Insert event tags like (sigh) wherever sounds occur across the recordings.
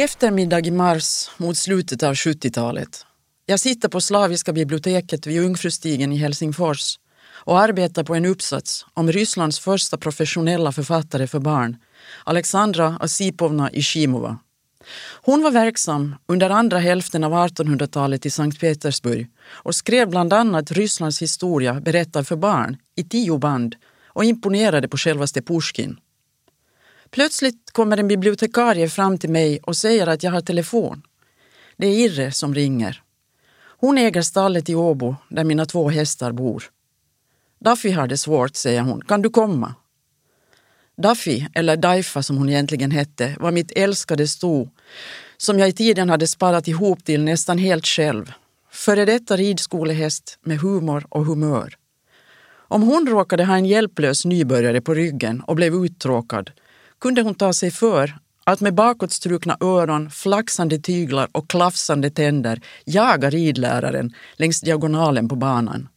Eftermiddag i mars mot slutet av 70-talet. Jag sitter på Slaviska biblioteket vid Jungfrustigen i Helsingfors och arbetar på en uppsats om Rysslands första professionella författare för barn, Alexandra Asipovna Ishimova. Hon var verksam under andra hälften av 1800-talet i Sankt Petersburg och skrev bland annat Rysslands historia berättad för barn i tio band och imponerade på självaste Pushkin. Plötsligt kommer en bibliotekarie fram till mig och säger att jag har telefon. Det är Irre som ringer. Hon äger stallet i Åbo där mina två hästar bor. Daffy har det svårt, säger hon. Kan du komma? Daffy, eller Daifa som hon egentligen hette, var mitt älskade sto som jag i tiden hade sparat ihop till nästan helt själv. Före detta ridskolehäst med humor och humör. Om hon råkade ha en hjälplös nybörjare på ryggen och blev uttråkad kunde hon ta sig för att med bakåtstrukna öron, flaxande tyglar och klafsande tänder jaga ridläraren längs diagonalen på banan.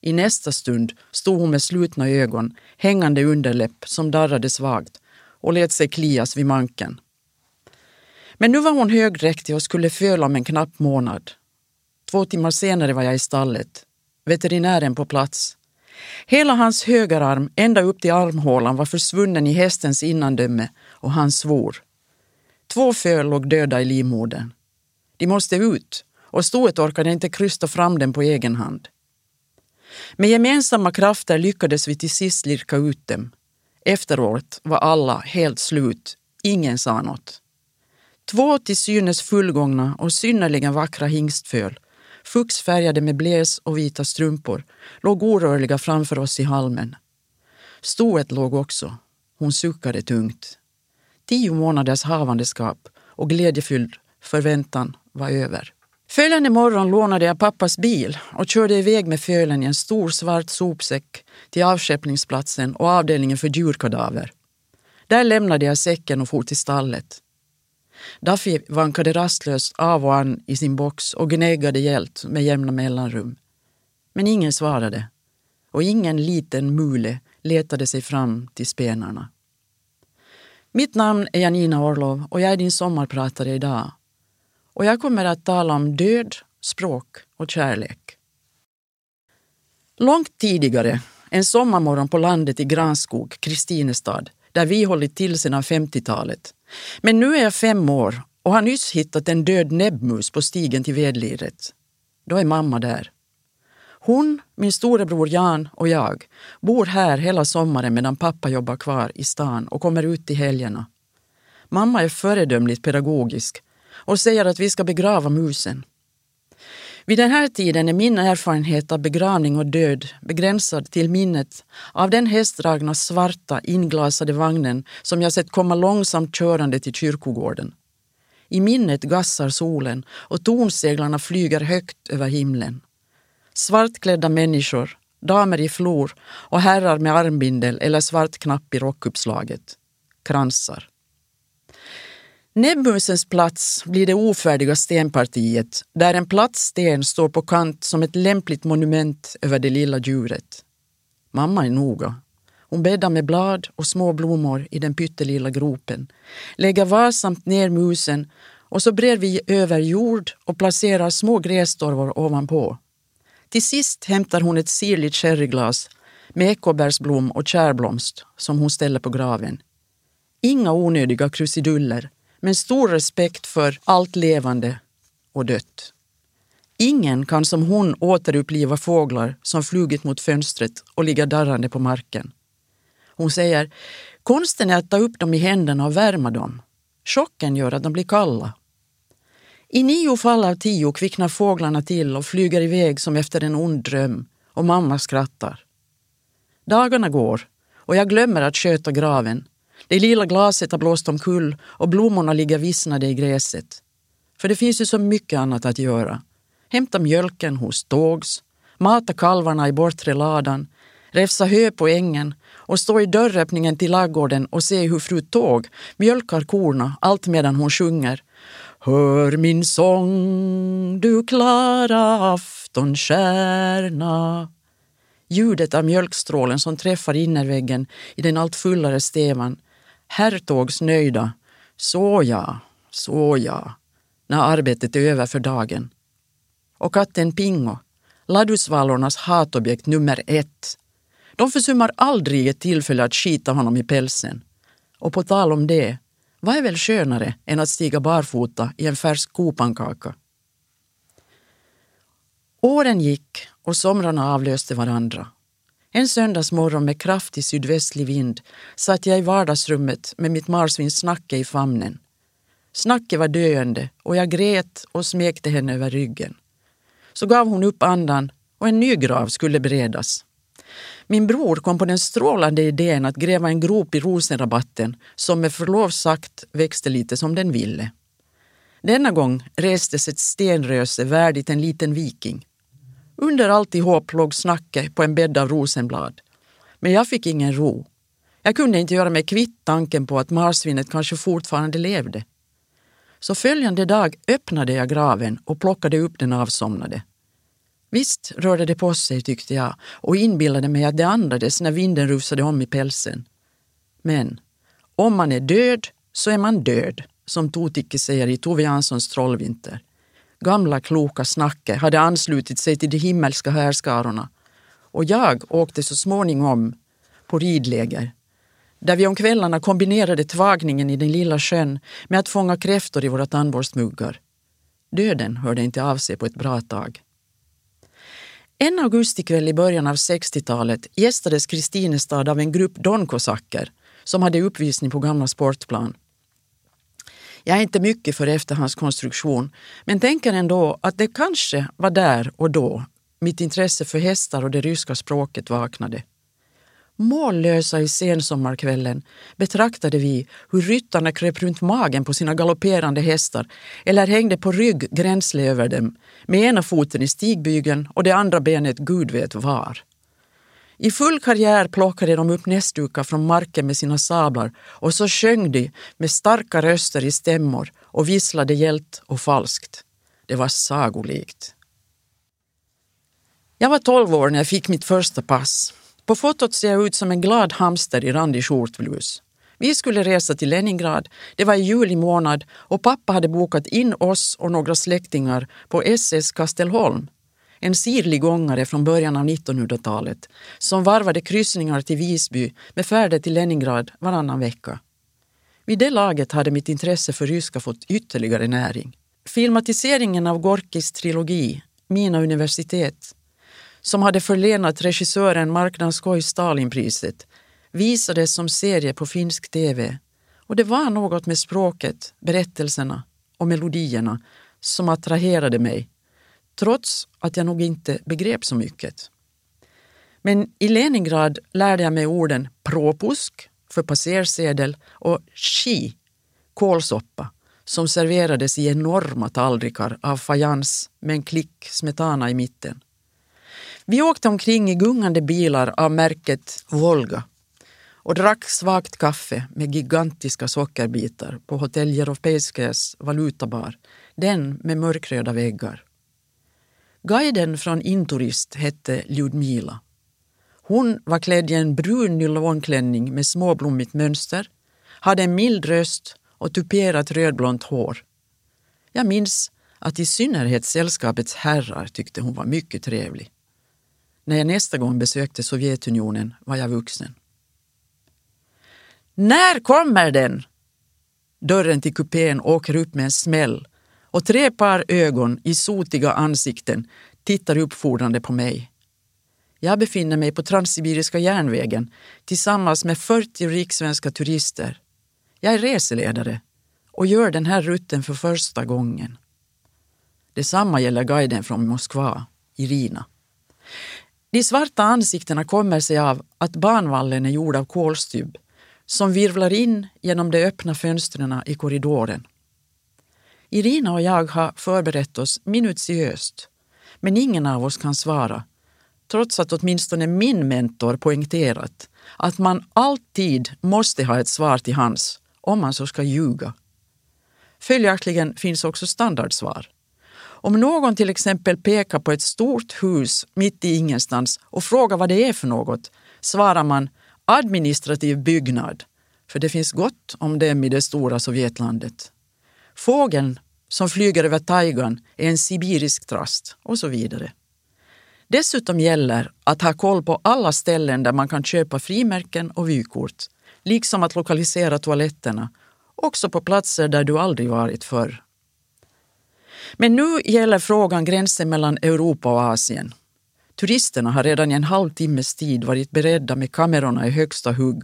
I nästa stund stod hon med slutna ögon, hängande underläpp som darrade svagt och lät sig klias vid manken. Men nu var hon högdräktig och skulle föla om en knapp månad. Två timmar senare var jag i stallet. Veterinären på plats. Hela hans högerarm ända upp till armhålan var försvunnen i hästens innandöme och han svor. Två föl låg döda i livmodern. De måste ut och stoet orkade inte krysta fram dem på egen hand. Med gemensamma krafter lyckades vi till sist lirka ut dem. Efteråt var alla helt slut. Ingen sa något. Två till synes fullgångna och synnerligen vackra hingstföl, fuxfärgade med bläs och vita strumpor, låg orörliga framför oss i halmen. Stoet låg också. Hon suckade tungt. Tio månaders havandeskap och glädjefylld förväntan var över. Följande morgon lånade jag pappas bil och körde iväg med fölen i en stor svart sopsäck till avskeppningsplatsen och avdelningen för djurkadaver. Där lämnade jag säcken och for till stallet. Daffy vankade rastlöst av och an i sin box och gnäggade hjält med jämna mellanrum. Men ingen svarade och ingen liten mule letade sig fram till spenarna. Mitt namn är Janina Orlov och jag är din sommarpratare idag och jag kommer att tala om död, språk och kärlek. Långt tidigare, en sommarmorgon på landet i Granskog, Kristinestad, där vi hållit till sedan 50-talet. Men nu är jag fem år och har nyss hittat en död näbbmus på stigen till vedliret. Då är mamma där. Hon, min storebror Jan och jag bor här hela sommaren medan pappa jobbar kvar i stan och kommer ut i helgerna. Mamma är föredömligt pedagogisk och säger att vi ska begrava musen. Vid den här tiden är min erfarenhet av begravning och död begränsad till minnet av den hästdragna svarta inglasade vagnen som jag sett komma långsamt körande till kyrkogården. I minnet gassar solen och tornseglarna flyger högt över himlen. Svartklädda människor, damer i flor och herrar med armbindel eller svart knapp i rockuppslaget. Kransar. Näbbmusens plats blir det ofärdiga stenpartiet där en platt sten står på kant som ett lämpligt monument över det lilla djuret. Mamma är noga. Hon bäddar med blad och små blommor i den pyttelilla gropen, lägger varsamt ner musen och så brer vi över jord och placerar små grästorvor ovanpå. Till sist hämtar hon ett sirligt sherryglas med ekobärsblom och kärblomst som hon ställer på graven. Inga onödiga krusiduller men stor respekt för allt levande och dött. Ingen kan som hon återuppliva fåglar som flugit mot fönstret och ligga darrande på marken. Hon säger, konsten är att ta upp dem i händerna och värma dem. Chocken gör att de blir kalla. I nio fall av tio kvicknar fåglarna till och flyger iväg som efter en ond dröm och mamma skrattar. Dagarna går och jag glömmer att sköta graven det lilla glaset har blåst omkull och blommorna ligger vissnade i gräset. För det finns ju så mycket annat att göra. Hämta mjölken hos Tågs, mata kalvarna i bortre ladan, räfsa hö på ängen och stå i dörröppningen till laggården och se hur fru Tåg mjölkar korna allt medan hon sjunger Hör min sång, du klara aftonstjärna. Ljudet av mjölkstrålen som träffar innerväggen i den allt fullare stävan Herrtågsnöjda. Så ja, Så ja, när arbetet är över för dagen. Och katten Pingo, ladusvalornas hatobjekt nummer ett. De försummar aldrig ett tillfälle att skita honom i pälsen. Och på tal om det, vad är väl skönare än att stiga barfota i en färsk kopankaka? Åren gick och somrarna avlöste varandra. En söndagsmorgon med kraftig sydvästlig vind satt jag i vardagsrummet med mitt marsvin Snacke i famnen. Snacke var döende och jag grät och smekte henne över ryggen. Så gav hon upp andan och en ny grav skulle beredas. Min bror kom på den strålande idén att gräva en grop i rosenrabatten som med förlov sagt växte lite som den ville. Denna gång restes ett stenröse värdigt en liten viking. Under alltihop låg Snacke på en bädd av rosenblad. Men jag fick ingen ro. Jag kunde inte göra mig kvitt tanken på att marsvinet kanske fortfarande levde. Så följande dag öppnade jag graven och plockade upp den avsomnade. Visst rörde det på sig, tyckte jag och inbillade mig att det andades när vinden rusade om i pälsen. Men om man är död så är man död, som Totikki säger i Tove Janssons Trollvinter. Gamla kloka snacket hade anslutit sig till de himmelska härskarorna och jag åkte så småningom på ridläger där vi om kvällarna kombinerade tvagningen i den lilla sjön med att fånga kräftor i våra tandborstmuggar. Döden hörde inte av sig på ett bra tag. En augustikväll i början av 60-talet gästades Kristinestad av en grupp donkosacker som hade uppvisning på gamla sportplan. Jag är inte mycket för efterhandskonstruktion men tänker ändå att det kanske var där och då mitt intresse för hästar och det ryska språket vaknade. Mållösa i sensommarkvällen betraktade vi hur ryttarna kröp runt magen på sina galopperande hästar eller hängde på rygg gränsle över dem med ena foten i stigbygeln och det andra benet gud vet var. I full karriär plockade de upp näsdukar från marken med sina sablar och så sjöng de med starka röster i stämmor och visslade gällt och falskt. Det var sagolikt. Jag var tolv år när jag fick mitt första pass. På fotot ser jag ut som en glad hamster i randig skjortblus. Vi skulle resa till Leningrad. Det var i juli månad och pappa hade bokat in oss och några släktingar på SS Kastelholm en sirlig gångare från början av 1900-talet som varvade kryssningar till Visby med färder till Leningrad varannan vecka. Vid det laget hade mitt intresse för ryska fått ytterligare näring. Filmatiseringen av Gorkis trilogi, Mina universitet, som hade förlenat regissören Marknadskoj Stalinpriset, visades som serie på finsk tv och det var något med språket, berättelserna och melodierna som attraherade mig trots att jag nog inte begrep så mycket. Men i Leningrad lärde jag mig orden propusk för passersedel och chi, kålsoppa, som serverades i enorma tallrikar av fajans med en klick smetana i mitten. Vi åkte omkring i gungande bilar av märket Volga och drack svagt kaffe med gigantiska sockerbitar på Hotell Europeiskes valutabar, den med mörkröda väggar. Guiden från Inturist hette Ljudmila. Hon var klädd i en brun nylonklänning med småblommigt mönster, hade en mild röst och tuperat rödblont hår. Jag minns att i synnerhet sällskapets herrar tyckte hon var mycket trevlig. När jag nästa gång besökte Sovjetunionen var jag vuxen. När kommer den? Dörren till kupén åker upp med en smäll och tre par ögon i sotiga ansikten tittar uppfordrande på mig. Jag befinner mig på Transsibiriska järnvägen tillsammans med 40 riksvenska turister. Jag är reseledare och gör den här rutten för första gången. Detsamma gäller guiden från Moskva, Irina. De svarta ansiktena kommer sig av att banvallen är gjord av kolstybb som virvlar in genom de öppna fönstren i korridoren. Irina och jag har förberett oss minutiöst, men ingen av oss kan svara, trots att åtminstone min mentor poängterat att man alltid måste ha ett svar till hands om man så ska ljuga. Följaktligen finns också standardsvar. Om någon till exempel pekar på ett stort hus mitt i ingenstans och frågar vad det är för något svarar man administrativ byggnad, för det finns gott om dem i det stora Sovjetlandet. Fågeln som flyger över tajgan, är en sibirisk trast och så vidare. Dessutom gäller att ha koll på alla ställen där man kan köpa frimärken och vykort, liksom att lokalisera toaletterna, också på platser där du aldrig varit förr. Men nu gäller frågan gränsen mellan Europa och Asien. Turisterna har redan i en halvtimmes tid varit beredda med kamerorna i högsta hugg.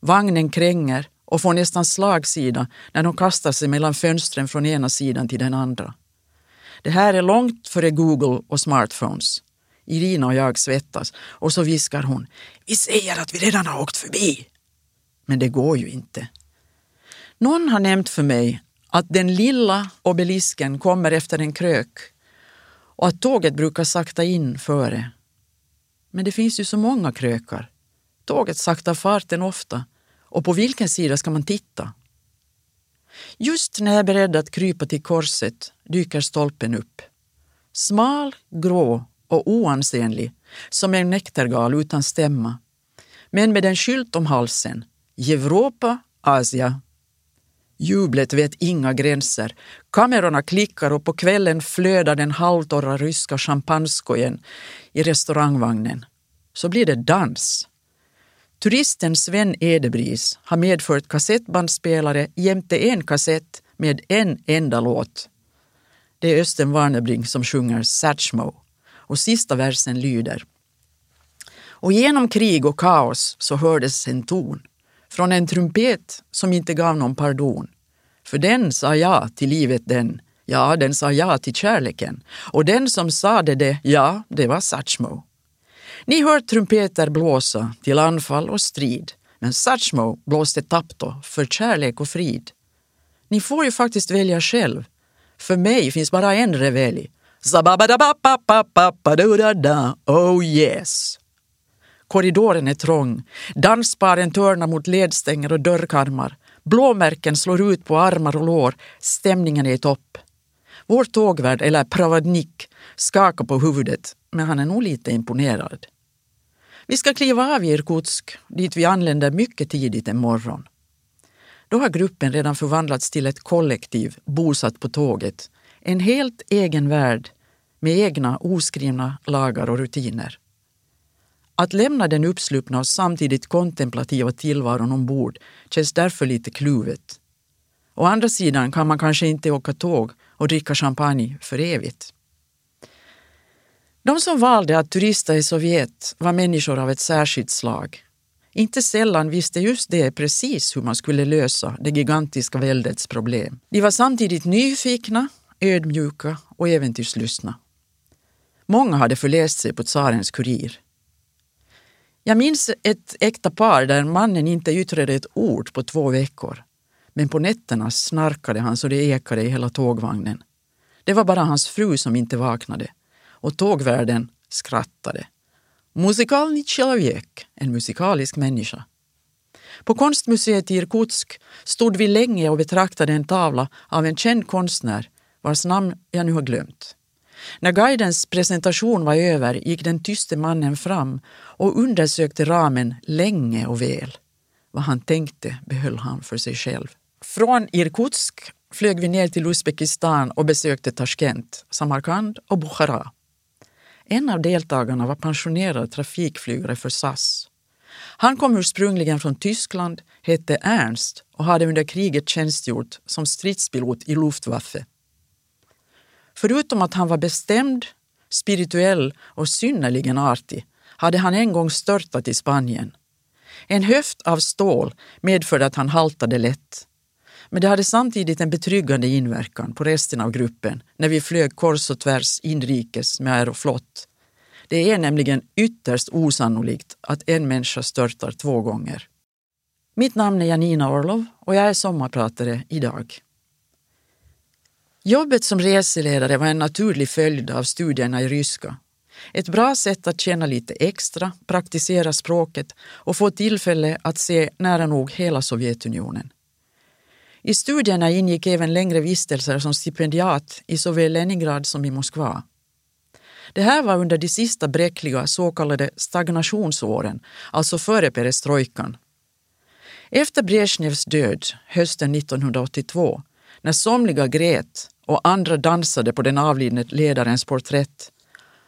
Vagnen kränger och får nästan slagsida när de kastar sig mellan fönstren från ena sidan till den andra. Det här är långt före Google och smartphones. Irina och jag svettas och så viskar hon. Vi säger att vi redan har åkt förbi. Men det går ju inte. Någon har nämnt för mig att den lilla obelisken kommer efter en krök och att tåget brukar sakta in före. Men det finns ju så många krökar. Tåget saktar farten ofta och på vilken sida ska man titta? Just när jag är beredd att krypa till korset dyker stolpen upp. Smal, grå och oansenlig, som en näktergal utan stämma. Men med en skylt om halsen. Europa, Asia. Jublet vet inga gränser. Kamerorna klickar och på kvällen flödar den halvtorra ryska champagneskojen i restaurangvagnen. Så blir det dans. Turisten Sven Edebris har medfört kassettbandspelare jämte en kassett med en enda låt. Det är Östen Warnerbring som sjunger Satchmo och sista versen lyder Och genom krig och kaos så hördes en ton från en trumpet som inte gav någon pardon. För den sa ja till livet den, ja, den sa ja till kärleken. Och den som sade det, ja, det var Satchmo. Ni hör trumpeter blåsa till anfall och strid, men Satchmo blåste tapto för kärlek och frid. Ni får ju faktiskt välja själv. För mig finns bara en revelj. Oh yes! Korridoren är trång. Dansparen törnar mot ledstänger och dörrkarmar. Blåmärken slår ut på armar och lår. Stämningen är i topp. Vår tågvärd, eller pravadnik, skakar på huvudet, men han är nog lite imponerad. Vi ska kliva av i Irkutsk, dit vi anländer mycket tidigt en morgon. Då har gruppen redan förvandlats till ett kollektiv bosatt på tåget. En helt egen värld med egna oskrivna lagar och rutiner. Att lämna den uppsluppna och samtidigt kontemplativa tillvaron ombord känns därför lite kluvet. Å andra sidan kan man kanske inte åka tåg och dricka champagne för evigt. De som valde att turista i Sovjet var människor av ett särskilt slag. Inte sällan visste just det precis hur man skulle lösa det gigantiska väldets problem. De var samtidigt nyfikna, ödmjuka och äventyrslystna. Många hade förläst sig på tsarens kurir. Jag minns ett äkta par där mannen inte yttrade ett ord på två veckor. Men på nätterna snarkade han så det ekade i hela tågvagnen. Det var bara hans fru som inte vaknade och tågvärden skrattade. Musikalny человек, en musikalisk människa. På konstmuseet i Irkutsk stod vi länge och betraktade en tavla av en känd konstnär vars namn jag nu har glömt. När guidens presentation var över gick den tyste mannen fram och undersökte ramen länge och väl. Vad han tänkte behöll han för sig själv. Från Irkutsk flög vi ner till Uzbekistan och besökte Tashkent, Samarkand och Bukhara. En av deltagarna var pensionerad trafikflygare för SAS. Han kom ursprungligen från Tyskland, hette Ernst och hade under kriget tjänstgjort som stridspilot i Luftwaffe. Förutom att han var bestämd, spirituell och synnerligen artig hade han en gång störtat i Spanien. En höft av stål medförde att han haltade lätt. Men det hade samtidigt en betryggande inverkan på resten av gruppen när vi flög kors och tvärs inrikes med Aeroflot. Det är nämligen ytterst osannolikt att en människa störtar två gånger. Mitt namn är Janina Orlov och jag är sommarpratare idag. Jobbet som reseledare var en naturlig följd av studierna i ryska. Ett bra sätt att tjäna lite extra, praktisera språket och få tillfälle att se nära nog hela Sovjetunionen. I studierna ingick även längre vistelser som stipendiat i såväl Leningrad som i Moskva. Det här var under de sista bräckliga så kallade stagnationsåren, alltså före perestrojkan. Efter Brezjnevs död hösten 1982 när somliga grät och andra dansade på den avlidne ledarens porträtt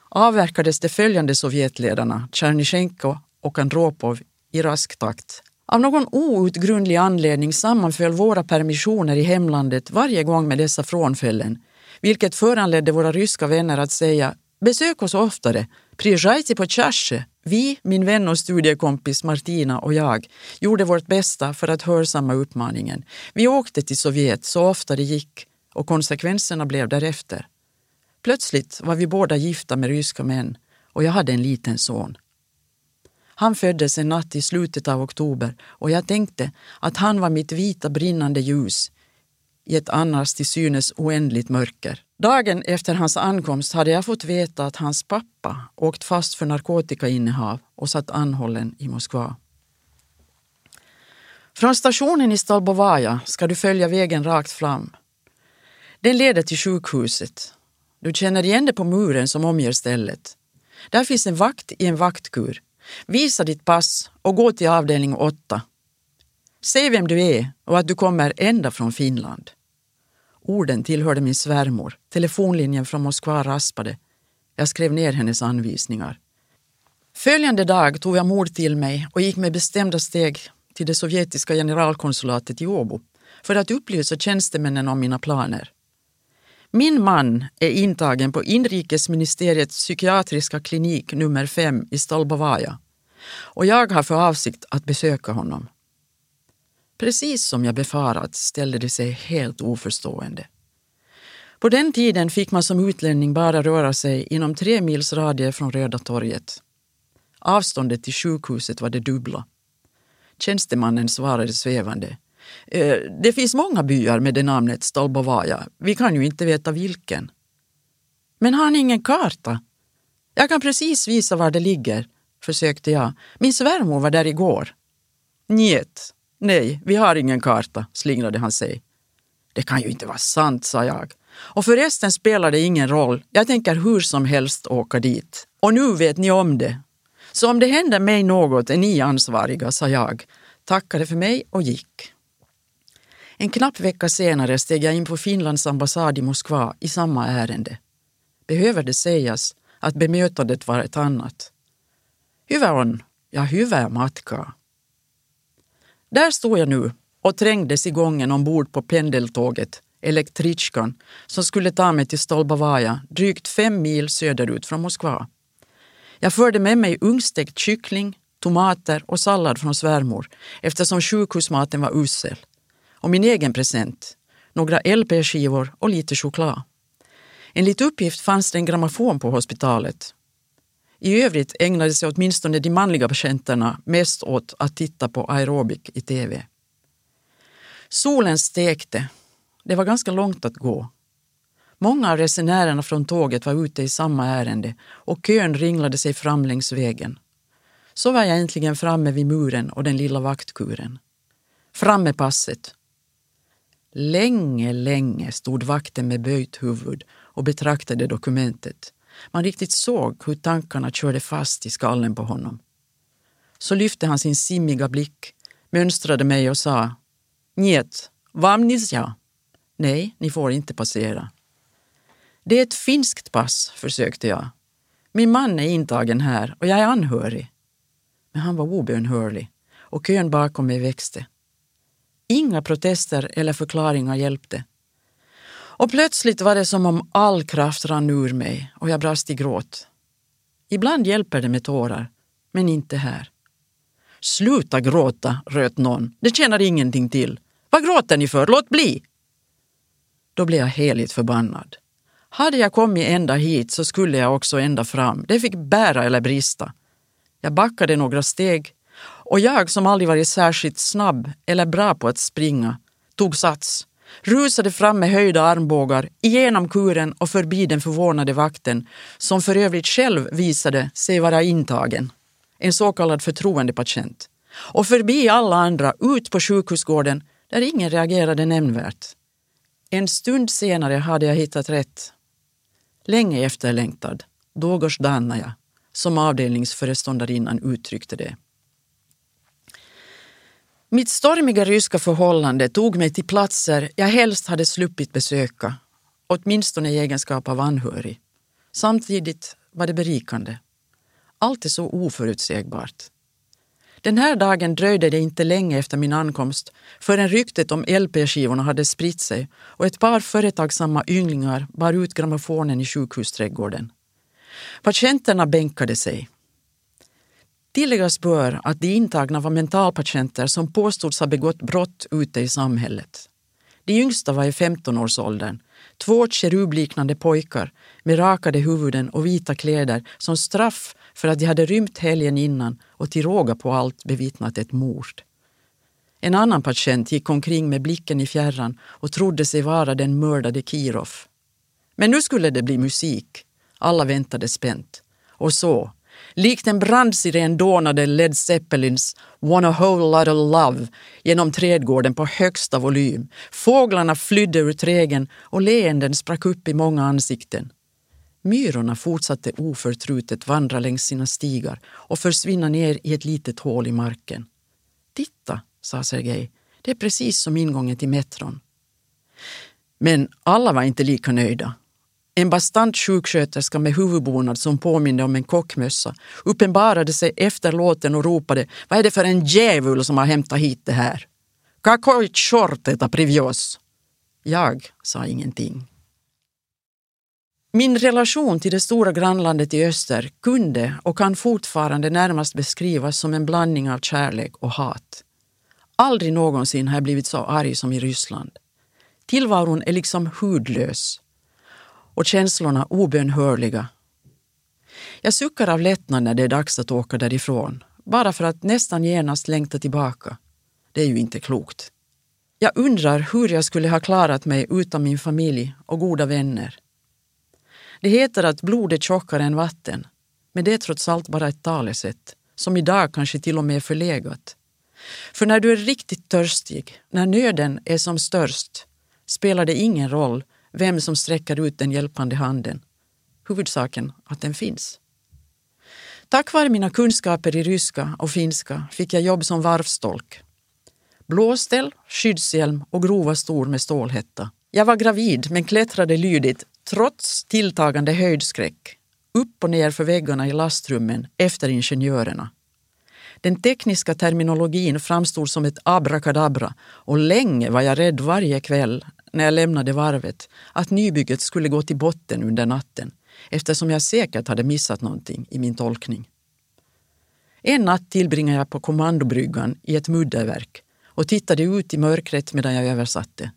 avverkades de följande Sovjetledarna Tjernysjenko och Andropov i rask takt. Av någon outgrundlig anledning sammanföll våra permissioner i hemlandet varje gång med dessa frånfällen, vilket föranledde våra ryska vänner att säga Besök oss oftare, приезжайте почаще. Vi, min vän och studiekompis Martina och jag, gjorde vårt bästa för att hörsamma uppmaningen. Vi åkte till Sovjet så ofta det gick och konsekvenserna blev därefter. Plötsligt var vi båda gifta med ryska män och jag hade en liten son. Han föddes en natt i slutet av oktober och jag tänkte att han var mitt vita brinnande ljus i ett annars till synes oändligt mörker. Dagen efter hans ankomst hade jag fått veta att hans pappa åkt fast för narkotikainnehav och satt anhållen i Moskva. Från stationen i Stalbovaja ska du följa vägen rakt fram. Den leder till sjukhuset. Du känner igen det på muren som omger stället. Där finns en vakt i en vaktkur. Visa ditt pass och gå till avdelning 8. Säg vem du är och att du kommer ända från Finland. Orden tillhörde min svärmor. Telefonlinjen från Moskva raspade. Jag skrev ner hennes anvisningar. Följande dag tog jag mod till mig och gick med bestämda steg till det sovjetiska generalkonsulatet i Åbo för att upplysa tjänstemännen om mina planer. Min man är intagen på inrikesministeriets psykiatriska klinik nummer 5 i Stolbovaja och jag har för avsikt att besöka honom. Precis som jag befarat ställde de sig helt oförstående. På den tiden fick man som utlänning bara röra sig inom tre mils radie från Röda torget. Avståndet till sjukhuset var det dubbla. Tjänstemannen svarade svävande. Eh, det finns många byar med det namnet Stolbovaja. Vi kan ju inte veta vilken. Men har ni ingen karta? Jag kan precis visa var det ligger, försökte jag. Min svärmor var där igår. Njet, nej, vi har ingen karta, slingrade han sig. Det kan ju inte vara sant, sa jag. Och förresten spelar det ingen roll. Jag tänker hur som helst åka dit. Och nu vet ni om det. Så om det händer mig något är ni ansvariga, sa jag, tackade för mig och gick. En knapp vecka senare steg jag in på Finlands ambassad i Moskva i samma ärende. Behöver det sägas att bemötandet var ett annat. Hyvä on, ja hyvää matka. Där stod jag nu och trängdes i gången ombord på pendeltåget Elektrichkan som skulle ta mig till Stolbavaja, drygt fem mil söderut från Moskva. Jag förde med mig ugnsstekt kyckling, tomater och sallad från svärmor eftersom sjukhusmaten var usel. Och min egen present, några LP-skivor och lite choklad. Enligt uppgift fanns det en grammofon på hospitalet. I övrigt ägnade sig åtminstone de manliga patienterna mest åt att titta på aerobic i tv. Solen stekte. Det var ganska långt att gå. Många av resenärerna från tåget var ute i samma ärende och kön ringlade sig fram längs vägen. Så var jag äntligen framme vid muren och den lilla vaktkuren. Fram med passet. Länge, länge stod vakten med böjt huvud och betraktade dokumentet. Man riktigt såg hur tankarna körde fast i skallen på honom. Så lyfte han sin simmiga blick, mönstrade mig och sa Njet, vamnisja. Nej, ni får inte passera. Det är ett finskt pass, försökte jag. Min man är intagen här och jag är anhörig. Men han var obönhörlig och kön bakom mig växte. Inga protester eller förklaringar hjälpte. Och plötsligt var det som om all kraft rann ur mig och jag brast i gråt. Ibland hjälper det med tårar, men inte här. Sluta gråta, röt någon. Det tjänar ingenting till. Vad gråter ni för? Låt bli! Då blev jag heligt förbannad. Hade jag kommit ända hit så skulle jag också ända fram. Det fick bära eller brista. Jag backade några steg och jag som aldrig varit särskilt snabb eller bra på att springa tog sats, rusade fram med höjda armbågar igenom kuren och förbi den förvånade vakten som för övrigt själv visade sig vara intagen, en så kallad förtroendepatient, och förbi alla andra ut på sjukhusgården där ingen reagerade nämnvärt. En stund senare hade jag hittat rätt. Länge efterlängtad,” som avdelningsföreståndarinnan uttryckte det. Mitt stormiga ryska förhållande tog mig till platser jag helst hade sluppit besöka, åtminstone i egenskap av anhörig. Samtidigt var det berikande. Allt är så oförutsägbart. Den här dagen dröjde det inte länge efter min ankomst förrän ryktet om LP-skivorna hade spritt sig och ett par företagsamma ynglingar bar ut grammofonen i sjukhusträdgården. Patienterna bänkade sig. Tilläggas bör att de intagna var mentalpatienter som påstods ha begått brott ute i samhället. De yngsta var i 15-årsåldern, två kerubliknande pojkar med rakade huvuden och vita kläder som straff för att de hade rymt helgen innan och till råga på allt bevittnat ett mord. En annan patient gick omkring med blicken i fjärran och trodde sig vara den mördade Kirov. Men nu skulle det bli musik. Alla väntade spänt. Och så, likt en brandsiren dånade Led Zeppelins “Wanna whole lot of love” genom trädgården på högsta volym. Fåglarna flydde ur trägen och leenden sprack upp i många ansikten. Myrorna fortsatte oförtrutet vandra längs sina stigar och försvinna ner i ett litet hål i marken. Titta, sa Sergej, det är precis som ingången till metron. Men alla var inte lika nöjda. En bastant sjuksköterska med huvudbonad som påminde om en kockmössa uppenbarade sig efter låten och ropade Vad är det för en djävul som har hämtat hit det här? Какой черт это привез? Jag sa ingenting. Min relation till det stora grannlandet i öster kunde och kan fortfarande närmast beskrivas som en blandning av kärlek och hat. Aldrig någonsin har jag blivit så arg som i Ryssland. Tillvaron är liksom hudlös och känslorna obönhörliga. Jag suckar av lättnad när det är dags att åka därifrån, bara för att nästan genast längta tillbaka. Det är ju inte klokt. Jag undrar hur jag skulle ha klarat mig utan min familj och goda vänner. Det heter att blod är tjockare än vatten, men det är trots allt bara ett talesätt, som idag kanske till och med är förlegat. För när du är riktigt törstig, när nöden är som störst, spelar det ingen roll vem som sträcker ut den hjälpande handen. Huvudsaken att den finns. Tack vare mina kunskaper i ryska och finska fick jag jobb som varvstolk. Blåställ, skyddshjälm och grova stor med stålhätta. Jag var gravid men klättrade lydigt trots tilltagande höjdskräck upp och ner för väggarna i lastrummen efter ingenjörerna. Den tekniska terminologin framstod som ett abrakadabra och länge var jag rädd varje kväll när jag lämnade varvet att nybygget skulle gå till botten under natten eftersom jag säkert hade missat någonting i min tolkning. En natt tillbringade jag på kommandobryggan i ett mudderverk och tittade ut i mörkret medan jag översatte.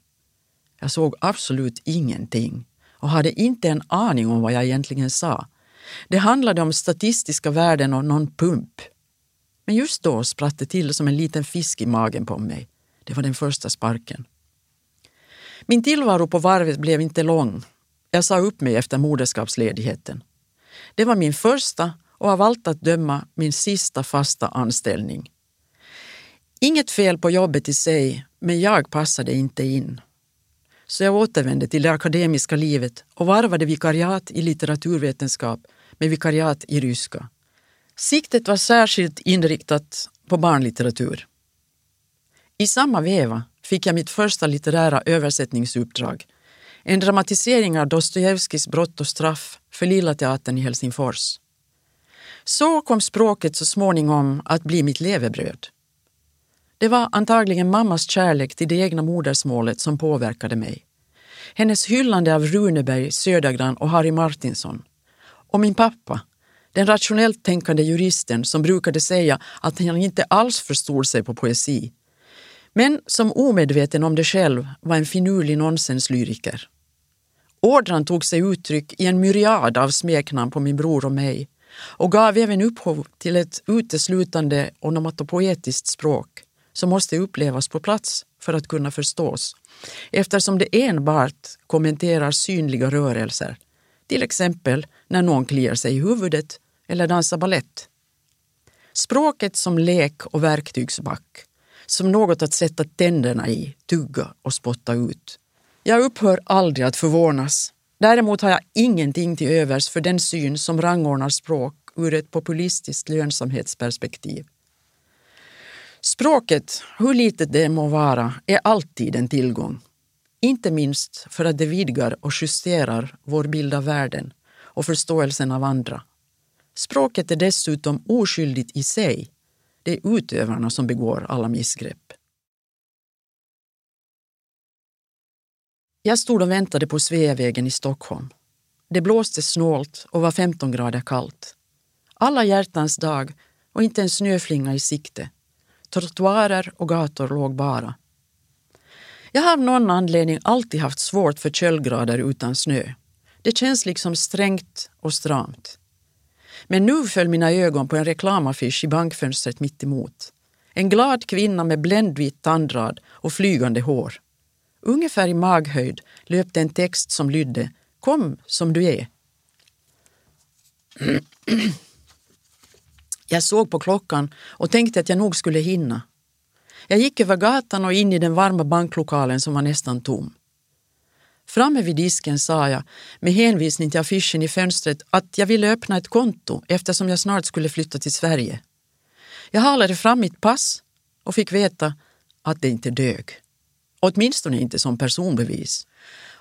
Jag såg absolut ingenting och hade inte en aning om vad jag egentligen sa. Det handlade om statistiska värden och någon pump. Men just då spratt det till som en liten fisk i magen på mig. Det var den första sparken. Min tillvaro på varvet blev inte lång. Jag sa upp mig efter moderskapsledigheten. Det var min första och av allt att döma min sista fasta anställning. Inget fel på jobbet i sig, men jag passade inte in. Så jag återvände till det akademiska livet och varvade vikariat i litteraturvetenskap med vikariat i ryska. Siktet var särskilt inriktat på barnlitteratur. I samma veva fick jag mitt första litterära översättningsuppdrag. En dramatisering av Dostojevskijs Brott och straff för Lilla teatern i Helsingfors. Så kom språket så småningom att bli mitt levebröd. Det var antagligen mammas kärlek till det egna modersmålet som påverkade mig. Hennes hyllande av Runeberg, Södergran och Harry Martinson. Och min pappa, den rationellt tänkande juristen som brukade säga att han inte alls förstod sig på poesi, men som omedveten om det själv var en finurlig nonsenslyriker. Ådran tog sig uttryck i en myriad av smeknamn på min bror och mig och gav även upphov till ett uteslutande onomatopoetiskt språk som måste upplevas på plats för att kunna förstås eftersom det enbart kommenterar synliga rörelser, till exempel när någon kliar sig i huvudet eller dansar ballett. Språket som lek och verktygsback, som något att sätta tänderna i, tugga och spotta ut. Jag upphör aldrig att förvånas. Däremot har jag ingenting till övers för den syn som rangordnar språk ur ett populistiskt lönsamhetsperspektiv. Språket, hur litet det må vara, är alltid en tillgång. Inte minst för att det vidgar och justerar vår bild av världen och förståelsen av andra. Språket är dessutom oskyldigt i sig. Det är utövarna som begår alla missgrepp. Jag stod och väntade på Sveavägen i Stockholm. Det blåste snålt och var 15 grader kallt. Alla hjärtans dag och inte en snöflinga i sikte. Trottoarer och gator låg bara. Jag har av någon anledning alltid haft svårt för köldgrader utan snö. Det känns liksom strängt och stramt. Men nu föll mina ögon på en reklamaffisch i bankfönstret mitt emot. En glad kvinna med bländvit tandrad och flygande hår. Ungefär i maghöjd löpte en text som lydde Kom som du är. (clears throat) Jag såg på klockan och tänkte att jag nog skulle hinna. Jag gick över gatan och in i den varma banklokalen som var nästan tom. Framme vid disken sa jag, med hänvisning till affischen i fönstret, att jag ville öppna ett konto eftersom jag snart skulle flytta till Sverige. Jag halade fram mitt pass och fick veta att det inte dög. Åtminstone inte som personbevis.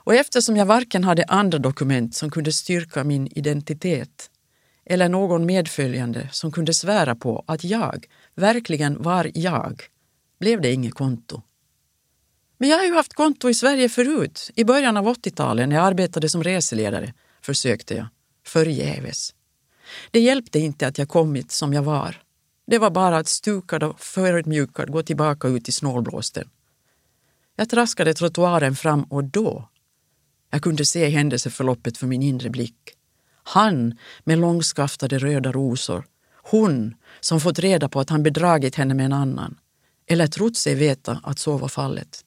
Och eftersom jag varken hade andra dokument som kunde styrka min identitet eller någon medföljande som kunde svära på att jag verkligen var jag, blev det inget konto. Men jag har ju haft konto i Sverige förut, i början av 80-talet när jag arbetade som reseledare, försökte jag, förgäves. Det hjälpte inte att jag kommit som jag var. Det var bara att stukad och förödmjukad gå tillbaka ut i snålblåsten. Jag traskade trottoaren fram och då, jag kunde se händelseförloppet för min inre blick. Han med långskaftade röda rosor. Hon som fått reda på att han bedragit henne med en annan. Eller trott sig veta att så var fallet.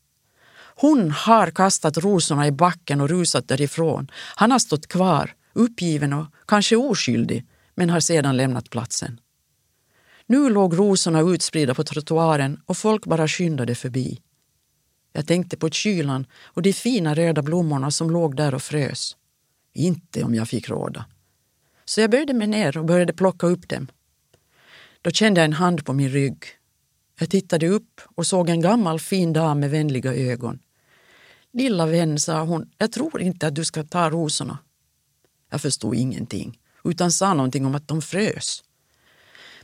Hon har kastat rosorna i backen och rusat därifrån. Han har stått kvar, uppgiven och kanske oskyldig, men har sedan lämnat platsen. Nu låg rosorna utspridda på trottoaren och folk bara skyndade förbi. Jag tänkte på kylan och de fina röda blommorna som låg där och frös. Inte om jag fick råda. Så jag böjde mig ner och började plocka upp dem. Då kände jag en hand på min rygg. Jag tittade upp och såg en gammal fin dam med vänliga ögon. Lilla vän, sa hon, jag tror inte att du ska ta rosorna. Jag förstod ingenting, utan sa någonting om att de frös.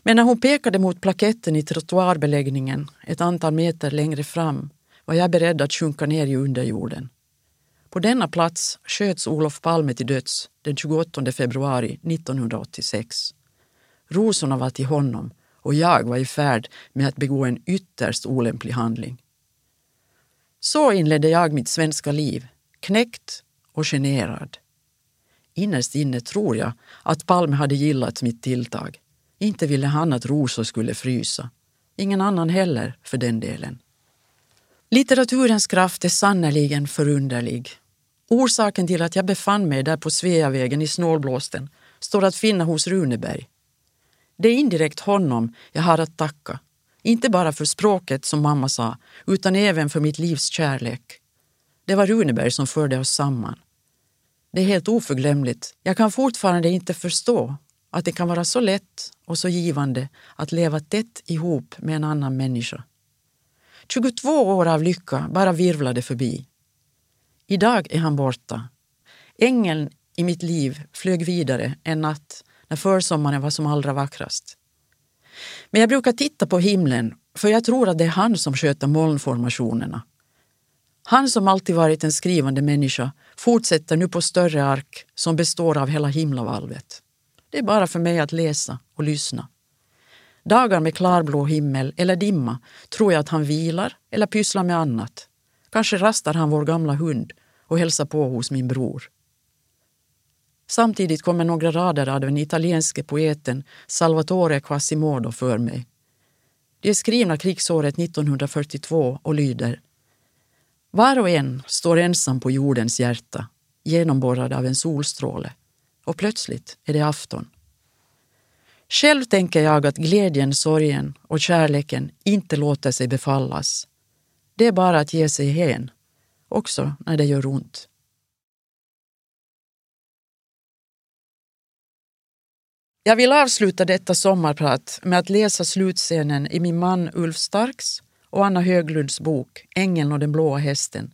Men när hon pekade mot plaketten i trottoarbeläggningen ett antal meter längre fram var jag beredd att sjunka ner i underjorden. På denna plats sköts Olof Palme till döds den 28 februari 1986. Rosorna var till honom och jag var i färd med att begå en ytterst olämplig handling. Så inledde jag mitt svenska liv, knäckt och generad. Innerst inne tror jag att Palme hade gillat mitt tilltag. Inte ville han att rosor skulle frysa. Ingen annan heller, för den delen. Litteraturens kraft är sannerligen förunderlig. Orsaken till att jag befann mig där på Sveavägen i snålblåsten står att finna hos Runeberg. Det är indirekt honom jag har att tacka. Inte bara för språket, som mamma sa, utan även för mitt livs kärlek. Det var Runeberg som förde oss samman. Det är helt oförglömligt. Jag kan fortfarande inte förstå att det kan vara så lätt och så givande att leva tätt ihop med en annan människa. 22 år av lycka bara virvlade förbi. Idag är han borta. Ängeln i mitt liv flög vidare en natt när försommaren var som allra vackrast. Men jag brukar titta på himlen för jag tror att det är han som sköter molnformationerna. Han som alltid varit en skrivande människa fortsätter nu på större ark som består av hela himlavalvet. Det är bara för mig att läsa och lyssna. Dagar med klarblå himmel eller dimma tror jag att han vilar eller pysslar med annat. Kanske rastar han vår gamla hund och hälsar på hos min bror. Samtidigt kommer några rader av den italienske poeten Salvatore Quasimodo för mig. De är skrivna krigsåret 1942 och lyder Var och en står ensam på jordens hjärta, genomborrad av en solstråle, och plötsligt är det afton. Själv tänker jag att glädjen, sorgen och kärleken inte låter sig befallas. Det är bara att ge sig hän, också när det gör ont. Jag vill avsluta detta sommarprat med att läsa slutscenen i min man Ulf Starks och Anna Höglunds bok Ängeln och den blåa hästen.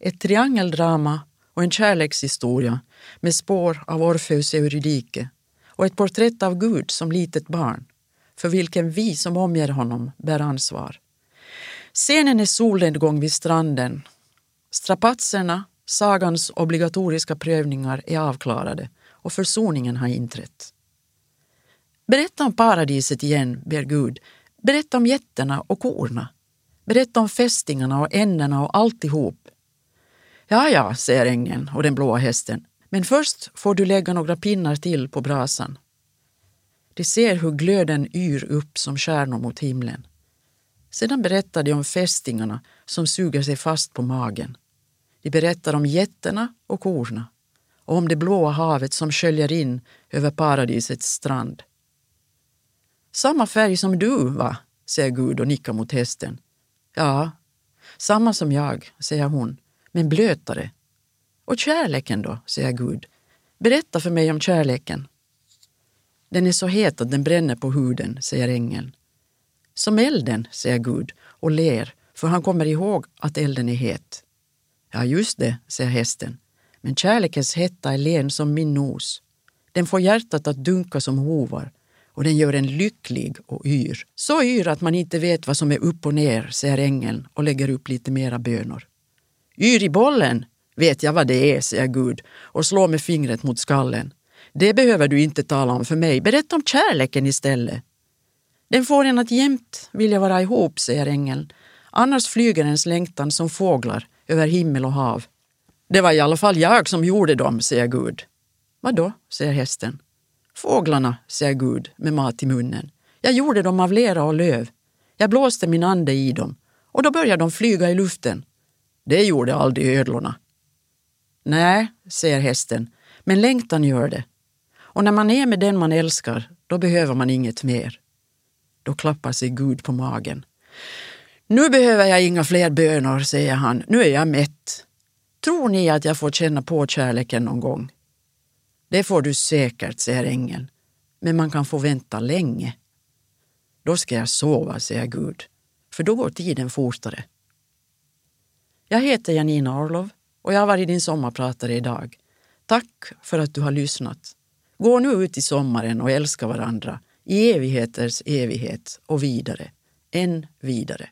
Ett triangeldrama och en kärlekshistoria med spår av Orfeus Eurydike och ett porträtt av Gud som litet barn för vilken vi som omger honom bär ansvar. Scenen är solnedgång vid stranden. Strapatserna, sagans obligatoriska prövningar är avklarade och försoningen har inträtt. Berätta om paradiset igen, ber Gud. Berätta om getterna och korna. Berätta om fästingarna och änderna och alltihop. Ja, ja, säger ängeln och den blåa hästen. Men först får du lägga några pinnar till på brasan. De ser hur glöden yr upp som stjärnor mot himlen. Sedan berättar de om fästingarna som suger sig fast på magen. De berättar om getterna och korna och om det blåa havet som sköljer in över paradisets strand. Samma färg som du, va? säger Gud och nickar mot hästen. Ja, samma som jag, säger hon, men blötare. Och kärleken då, säger Gud. Berätta för mig om kärleken. Den är så het att den bränner på huden, säger ängeln. Som elden, säger Gud och ler, för han kommer ihåg att elden är het. Ja, just det, säger hästen. Men kärlekens hetta är len som min nos. Den får hjärtat att dunka som hovar och den gör en lycklig och yr. Så yr att man inte vet vad som är upp och ner, säger ängeln och lägger upp lite mera bönor. Yr i bollen, vet jag vad det är, säger Gud och slår med fingret mot skallen. Det behöver du inte tala om för mig. Berätta om kärleken istället. Den får en att jämt vilja vara ihop, säger ängeln. Annars flyger ens längtan som fåglar över himmel och hav. Det var i alla fall jag som gjorde dem, säger Gud. Vadå, säger hästen. Fåglarna, säger Gud med mat i munnen. Jag gjorde dem av lera och löv. Jag blåste min ande i dem och då började de flyga i luften. Det gjorde aldrig ödlorna. Nej, säger hästen, men längtan gör det. Och när man är med den man älskar, då behöver man inget mer. Då klappar sig Gud på magen. Nu behöver jag inga fler bönor, säger han. Nu är jag mätt. Tror ni att jag får känna på kärleken någon gång? Det får du säkert, säger ängeln. Men man kan få vänta länge. Då ska jag sova, säger Gud, för då går tiden fortare. Jag heter Janina Orlov och jag har varit din sommarpratare idag. Tack för att du har lyssnat. Gå nu ut i sommaren och älska varandra i evigheters evighet och vidare, än vidare.